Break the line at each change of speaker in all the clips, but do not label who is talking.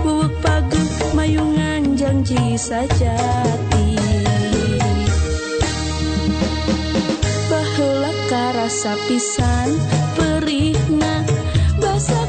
Buwag pagu mayungan janji sajati Baheula karasa pisan perihna basa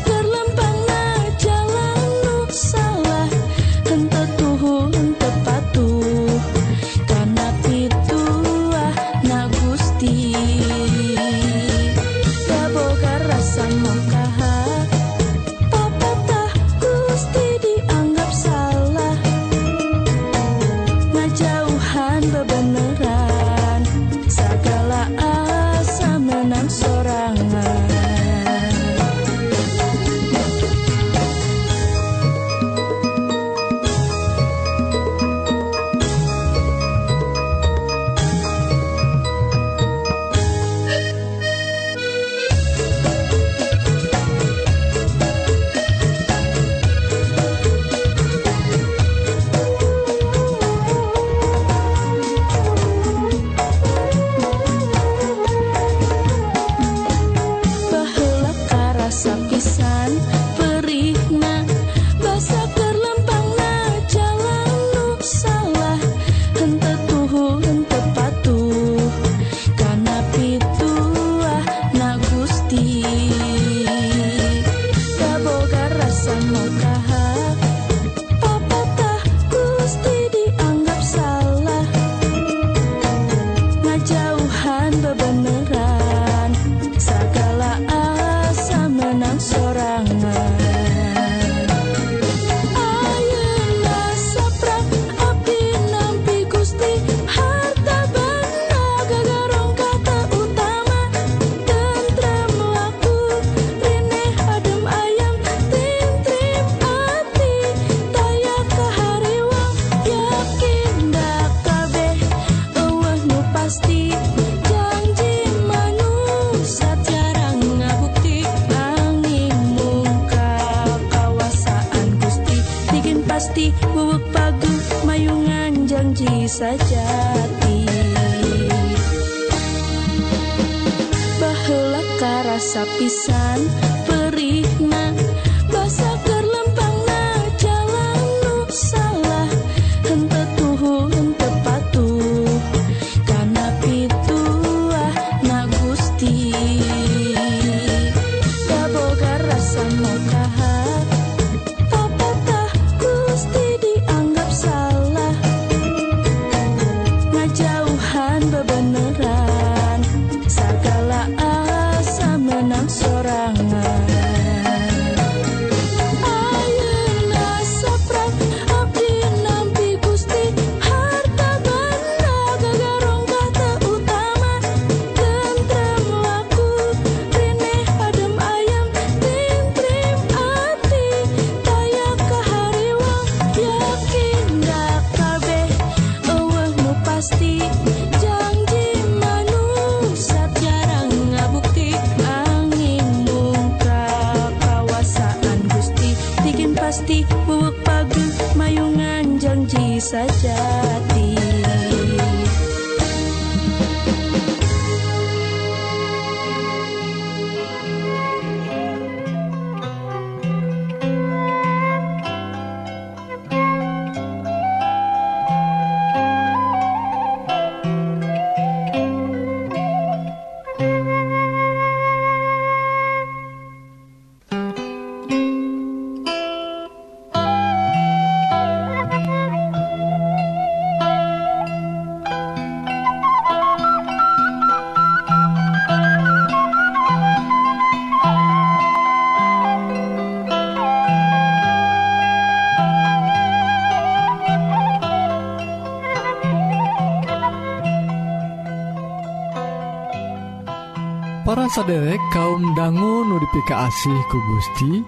saderek kaum dangu nudipika asih ku Gusti.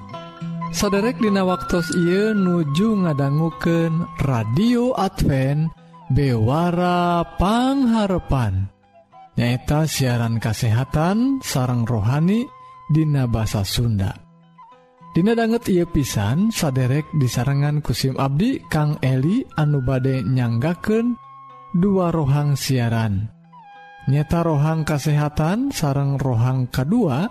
Saderek Dina waktu Ieu nuju ngadangguken radio Advent bewarapangharpan nyaeta siaran kasehatan sarang rohani Dina bahasa Sunda. Dina banget ia pisan saderek disarengan kusim Abdi Kang Eli anu bade nyangaken dua rohang siaran. nyata rohang kesehatan sarang rohang kedua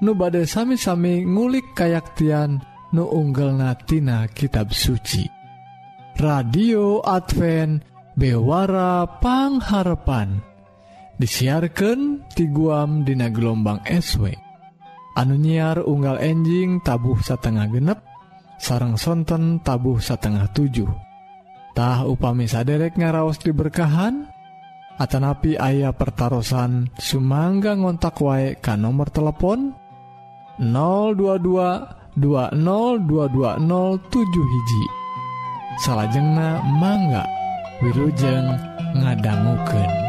nu badai sami-sami ngulik kayaktian nu unggal natina kitab suci. Radio Advent bewarapangharpan disiarkan ti guam dina gelombang SW anu nyiar unggal enjing tabuh satengah genep sarang sonten tabuh satengah 7tah upami saderek ngaraos diberkahan Atanapi ayah pertaran Sumangga ngontak wae ka nomor telepon 022 202207 hiji. Salahjengna mangga Wilujeng ngadangguken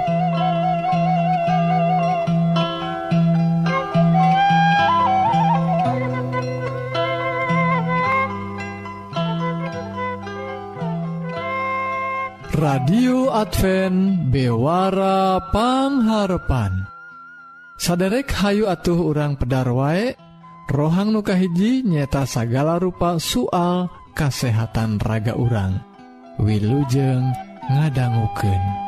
Radio Advent Bewara Pangharapan Saderek Hayu Atuh urang Pedar waek rohang nukahiji nyeta sagala rupa soal kasehatan raga urang Wilujeng ngadangguken.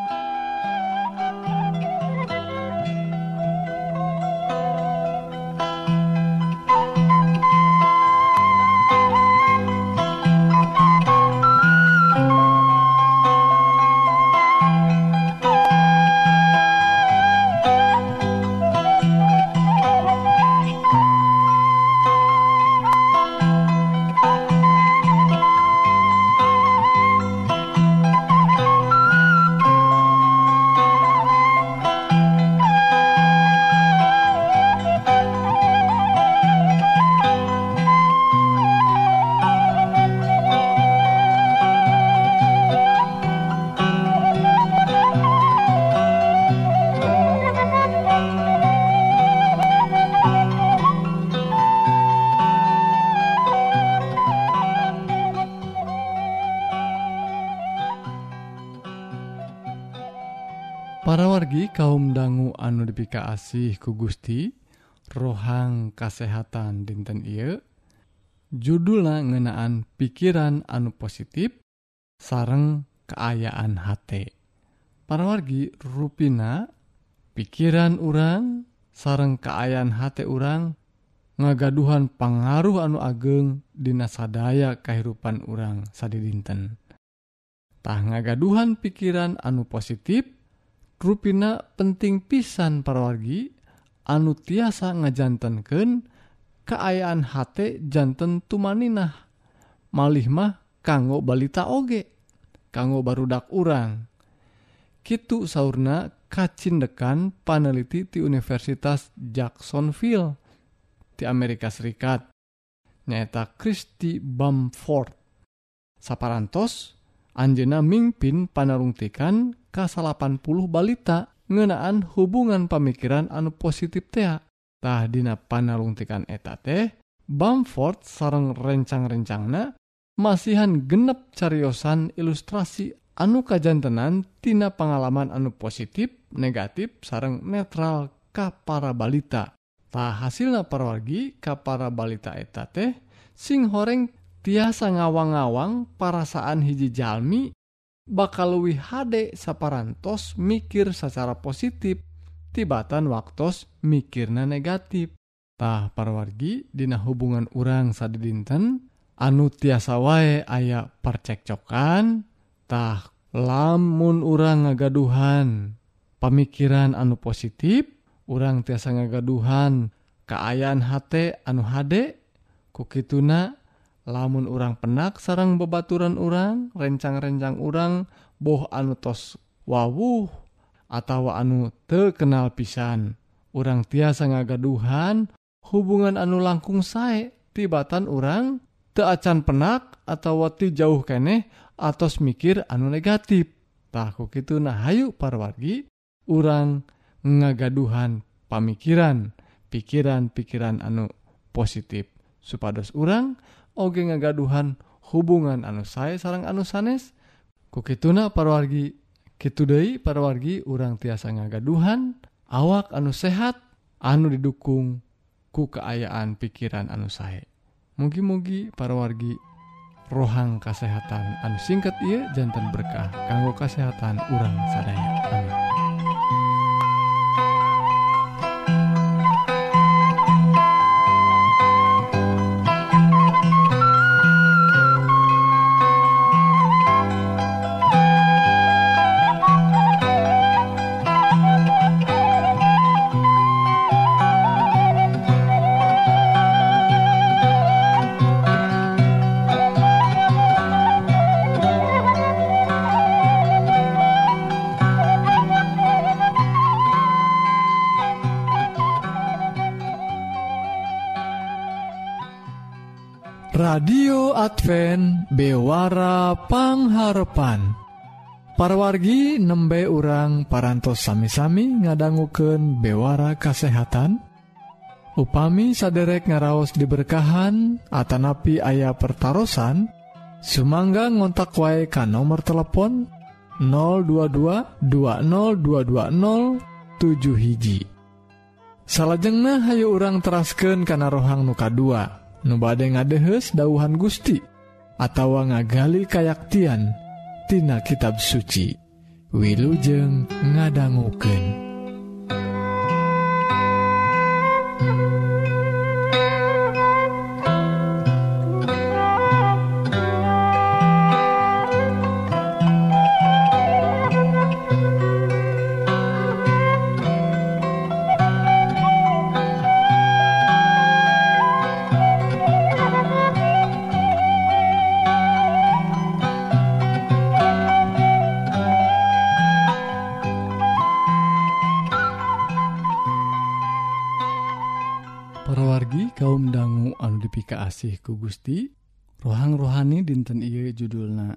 asih ku Gusti rohang kasehatan dinten I judullah ngenaan pikiran anu positif sareng keayaan H para wargi ruina pikiran urang sareng keayaan H urang ngagaduhan pengaruh anu ageng dinasadaya kehidupan urang sadi dinten tah ngagaduhan pikiran anu positif ruina penting pisan parawargi anu tiasa ngajantanken keayaan H jantan tumaninah malih mah kanggo balita oge kanggo barudak urang. Kitu sauna kacindekan paneliti di Universitas Jacksonville di Amerika Serikat nyata Christy Bamford. Saparantos Anjena mimpin panarungtikan ke80 balita ngenaan hubungan pemikiran anu positif teatah Dina panarungtikan eta teh Bamford sareng rencang-rencangna masihan genep cariyosan ilustrasi anu kajantenan tina pengalaman anu positif negatif sareng netral kapara balita. Tak hasilnya perwargi kapara balita eta teh sing horeng tiasa ngawang-awang parasaan hiji Jalmi bakal luwih HD saparantos mikir secara positif tibatan waktos mikirna negatiftah parwargi Dina hubungan urang sad dinten anu tiasa wae aya percekcokantah lamun urang ngagaduhan pemikiran anu positif urang tiasa ngagaduhan keayaan H anu HD kukituna lamun urang penak sarang bebaturan urang rencang-rencang urang boh anu tos wawuh atau anu terkenal pisan. Orang tiasa ngagaduhan hubungan anu langkung sae tibatan orang teacan penak atau wati jauh keneh atos mikir anu negatif. Takut gitu nah hayu parwargi orang ngagaduhan pamikiran pikiran-pikiran anu positif. Supados orang oge ngagaduhan hubungan anu sae sarang anu sanes kukituna parwargi kitu deui parwargi urang tiasa ngagaduhan awak anu sehat anu didukung ku keayaan pikiran anu sae. Mugi-mugi parwargi rohang kesehatan anu singkat ia jantan berkah kanggo kesehatan urang sadaya. Amin. Advent bewarapangharpan parwargi nembe urang parantos sami-sami ngadangguken bewara kasehatan. Upami saderek ngaraos diberkahan Atanapi ayah pertaran Sumangga ngontak wae ka nomor telepon 02220220 hiji. Salajengnah hayu urang terasken kana rohang nuka 2 nubade ngadehes dauhan Gusti. atawa ngagali kayaktian tina kitab suci. Wilujeng ngadangguken Gusti rohang rohani dinten I judulna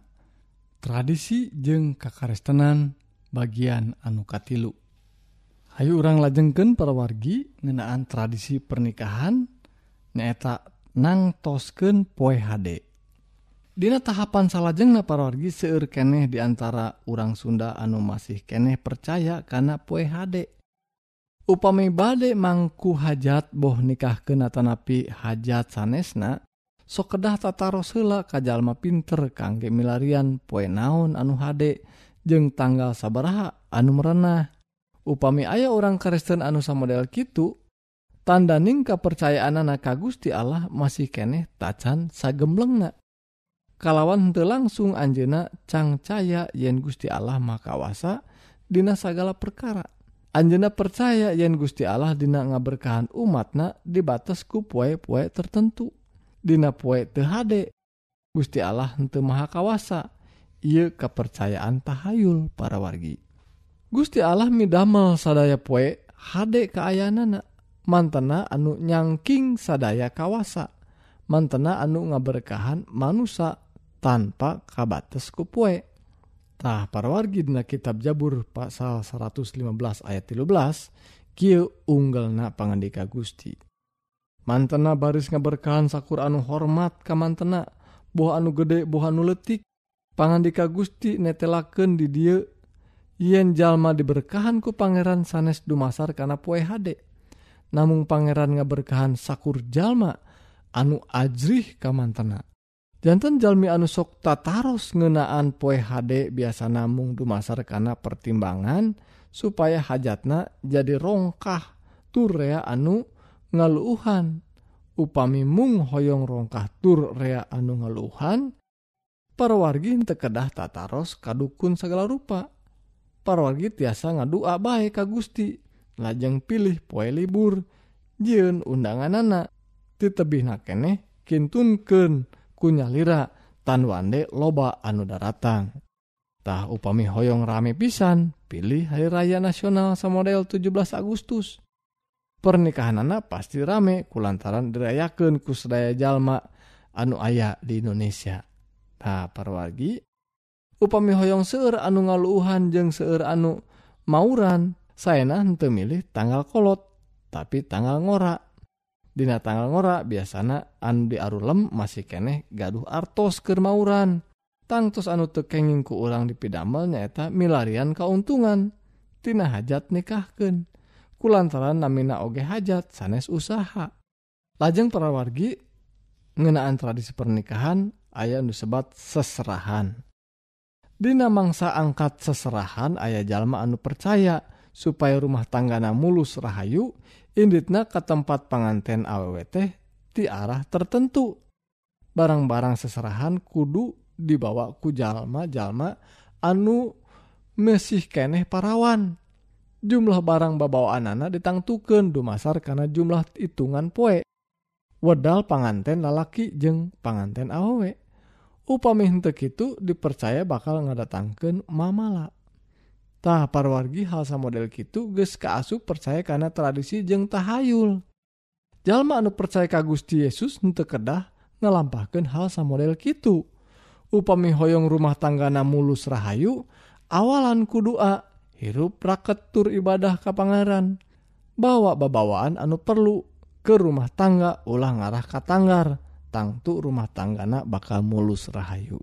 tradisi jeung Kakarestanan bagian anukatilu Hayu urang lajengken perwargi ngenaan tradisi pernikahan nyaeta nangtosken poe HD Dina tahapan salahjeng na wargi seueur keneh diantara urang Sunda anu masih keneh percaya karena poe HD upami bade mangku hajat boh nikah ke natanapi hajat sanesna sok kedah sokedah ka jalma pinter kangge milarian poe naon anu hade jeung tanggal sabaraha anu merenah. Upami ayah orang Kristen anu sama model Kitu tandaning kepercayaan anak ka Gusti Allah masih keneh tacan sagemblengna kalawan henteu langsung Anjena cangcaya yen Gusti Allah makawasa Dina sagala perkara. Anjena percaya yen Gusti Allah Dina ngaberkahan umatna dibatas ku poe-poe tertentu. Dina poe THD Gusti Allah henteu Maha kawasa. Ieu kepercayaan tahayul para wargi. Gusti Allah midamel sadaya poe hade kaayanana mantena anu nyangking sadaya kawasa. Mantena anu ngaberkahan manusia tanpa kabates ku poe. Tah para wargi dina kitab Jabur pasal 115 ayat 13 kieu unggalna pangandika Gusti. mantena baris ngaberkahan sakur anu hormat ka mantena. Buah anu gede buah anu letik pangandika Gusti netelaken di dia yen jalma diberkahan ku pangeran sanes dumasar kana poe hade. Namun pangeran ngaberkahan sakur jalma anu ajrih ka mantena. Jantan jalmi anu sok tataros ngenaan poe hade biasa namung dumasar kana pertimbangan supaya hajatna jadi rongkah turea anu ngaluuhan upami mung hoyong rongkah tur rea anu ngaluuhan para wargi kedah tataros kadukun segala rupa. Para wargi tiasa ngadua bae ka Gusti lajeng pilih poe libur jieun undanganana. Titebih keneh kintunkeun ku nyalira tan wande loba anu daratang. Tah upami hoyong rame pisan pilih hari raya nasional samodel 17 Agustus. pernikahan anak pasti rame. Kulantaran dirayakan ku sedaya jalma anu ayah di Indonesia. Nah parwargi upami hoyong seueur anu ngaluuhan jeung seueur anu mauran. Saena henteu milih tanggal kolot tapi tanggal ngora. Dina tanggal ngora biasana anu diarulem masih keneh gaduh artos keur mauran. Tangtos anu tekenging ku urang dipidamel nyaeta milarian kauntungan. Tina hajat nikahkeun. kulantaran namina oge hajat sanes usaha. Lajeng para wargi ngenaan tradisi pernikahan ayah disebat seserahan. Dina mangsa angkat seserahan ayah jalma anu percaya supaya rumah tanggana mulus Rahayu inditna ke tempat panganten awwt di arah tertentu. Barang-barang seserahan kudu dibawa ku jalma-jalma anu mesih keneh parawan. Jumlah barang babawa anak ditangtuken dumasar karena jumlah hitungan poe. Wedal panganten lalaki jeung panganten awe upamitek itu dipercaya bakal ngadatangkan mamala. Parwargi halsa model gitu guys keasup percaya karena tradisi jeng tahayul. Jalma anu percaya ka Gusti Yesus untuk kedah ngalampahkan hal sa model gitu upami Hoong rumah tanggana mulus Rahayu awalan kudua hirup raketur ibadah kapangaran bawa babawaan anu perlu ke rumah tangga ulah ngarah katanggar tangtu rumah tanggana bakal mulus Rahayu.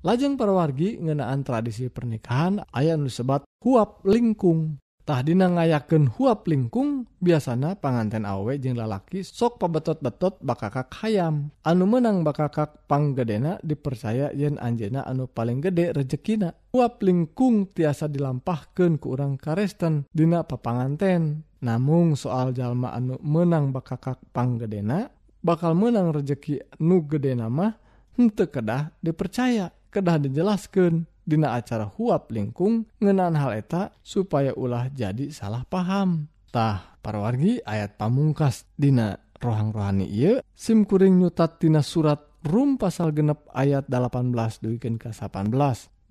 Lajeng perwargi ngenaan tradisi pernikahan ayah nu sebat huap lingkung. Dina ngayaken huap lingkung biasanya panganten awe jeung lalaki sok pabetot-betot bakakak hayam. Anu menang bakakak panggedena dipercaya yen Anjena anu paling gede rejekina. Huap lingkung tiasa dilampahkan ke urang karesten Dina papanganten. Namung soal jalma anu menang bakakak panggedena bakal menang rejeki nu gede nama hente kedah dipercaya. Kedah dijelaskan Dina acara huap lingkung ngenan hal eta supaya ulah jadi salah pahamtah parawargi ayat pamungkas Dina rohang rohani ia SIMkuring nyutatina surat rum pasal genep ayat 18 duikin ke 18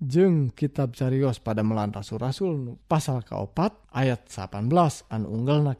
jeng kitab Carios pada melan rasul pasal kaopat ayat 18 an unggal na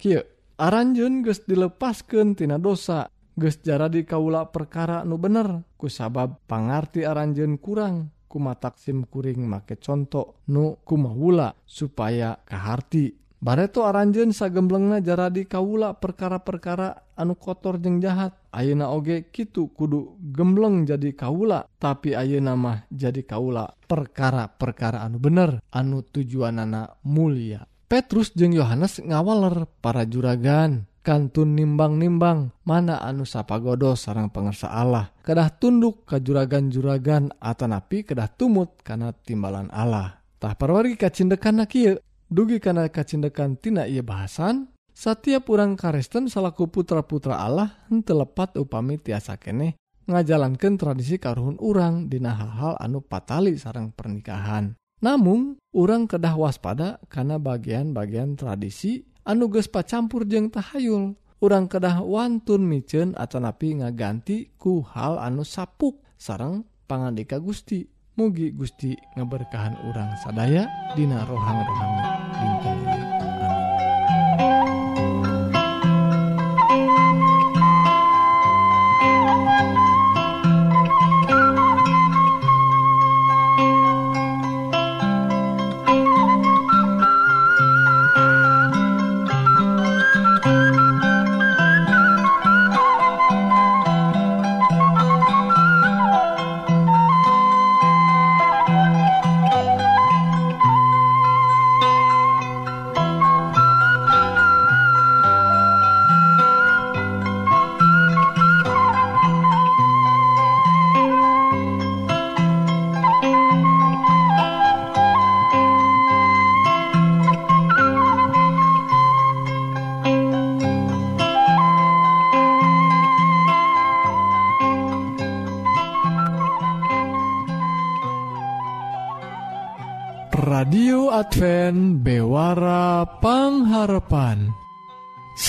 Aranjun ges dilepaskan tina dosa ge jaradi kaula perkara nu bener ku sabab pangarti aranjen kurang. kumataksim kuring make contoh nu kumawula supaya kaharti. Bareto aranjen sagemblengna jaradi kaula perkara-perkara anu kotor jeng jahat. Ayeuna oge kitu kudu gembleng jadi kaula tapi ayeuna mah jadi kaula perkara-perkara anu bener anu tujuanana mulia. Petrus jeung Yohanes ngawaler para juragan. kantun nimbang-nimbang mana anu sapagodo sarang pengersa Allah. Kedah tunduk ke juragan-juragan atanapi kedah tumut karena timbalan Allah. Tah perwargi kacindekan nakil dugi karena kacindekan tina ia bahasan setiap orang Kristen salaku putra-putra Allah hente lepat upami tiasa kene ngajalankan tradisi karuhun urang dina hal-hal anu patali sarang pernikahan. Namun orang kedah waspada karena bagian-bagian tradisi anuges pacampur jeng tahayul. Orang kedah wantun micen acanapi ngaganti ku hal anu sapuk. Sarang pangandika Gusti. Mugi Gusti ngeberkahan orang sadaya dina rohang-rohang dinten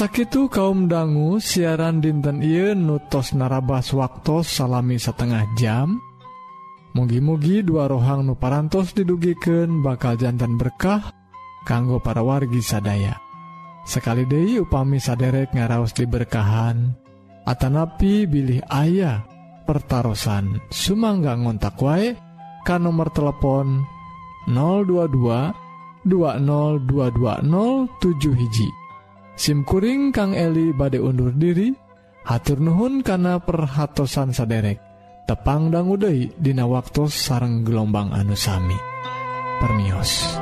Sakitu kaum dangu siaran dinten I nutos narabas waktu salami setengah jam. Mugi-mugi dua rohang nuparantos didugiken bakal jantan berkah kanggo para wargi sadaya. Sekali De upami saderek ngaraos diberkahan Atanapi bilih ayah pertaran Sumangga ngontak wae kan nomor telepon 022 202207 hiji SIMkuring Kang Eli bade undur diri hatur Nuhun kana perhatsan saderek tepang Uday Dina waktu sarang gelombang anusami permios.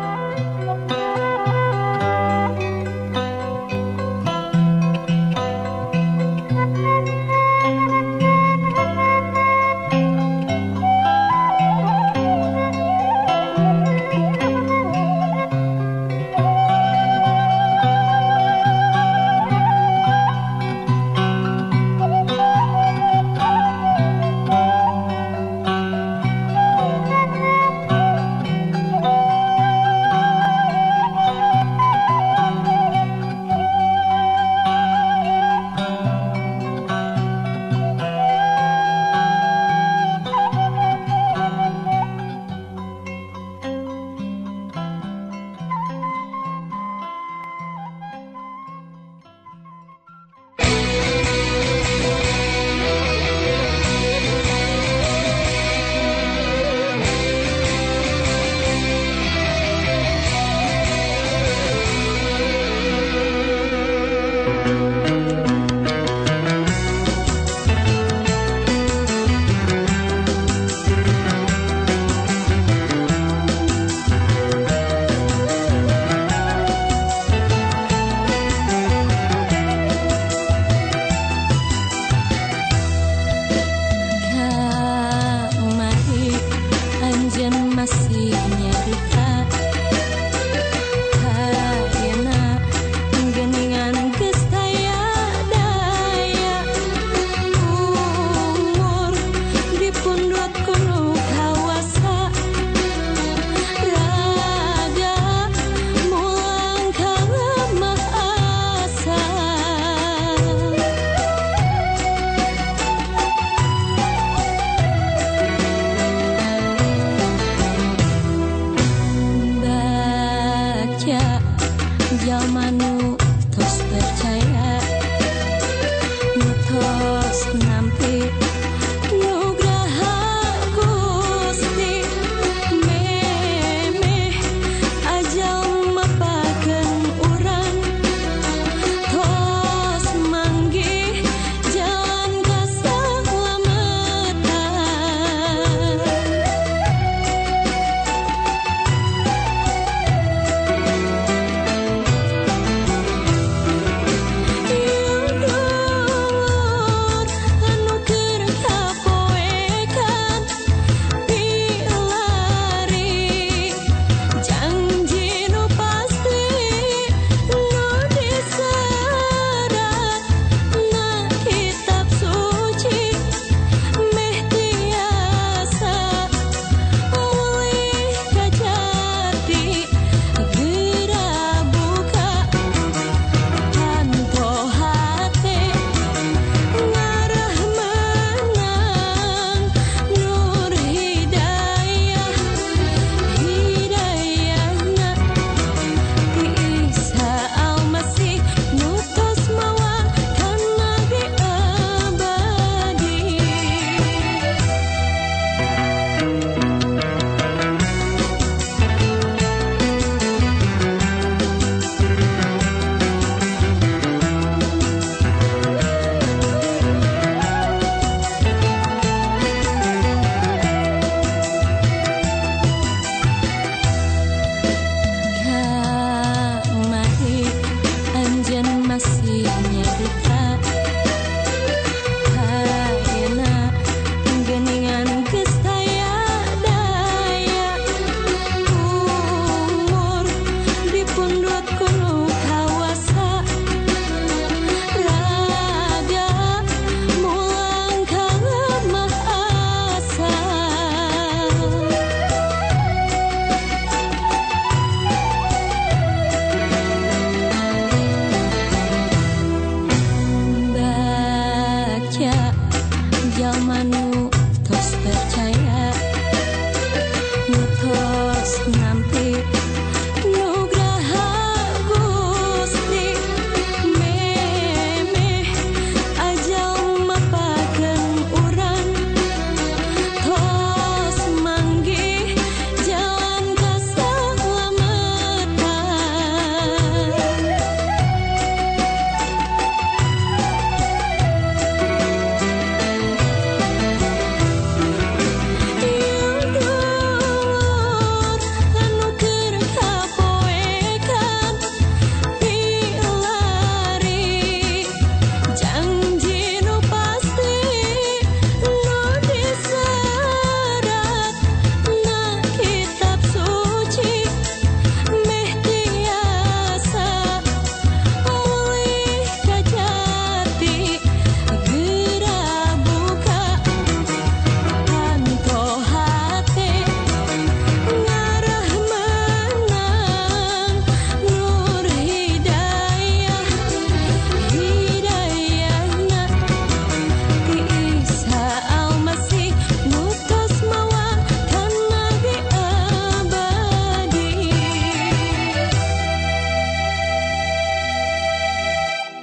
trong nước cô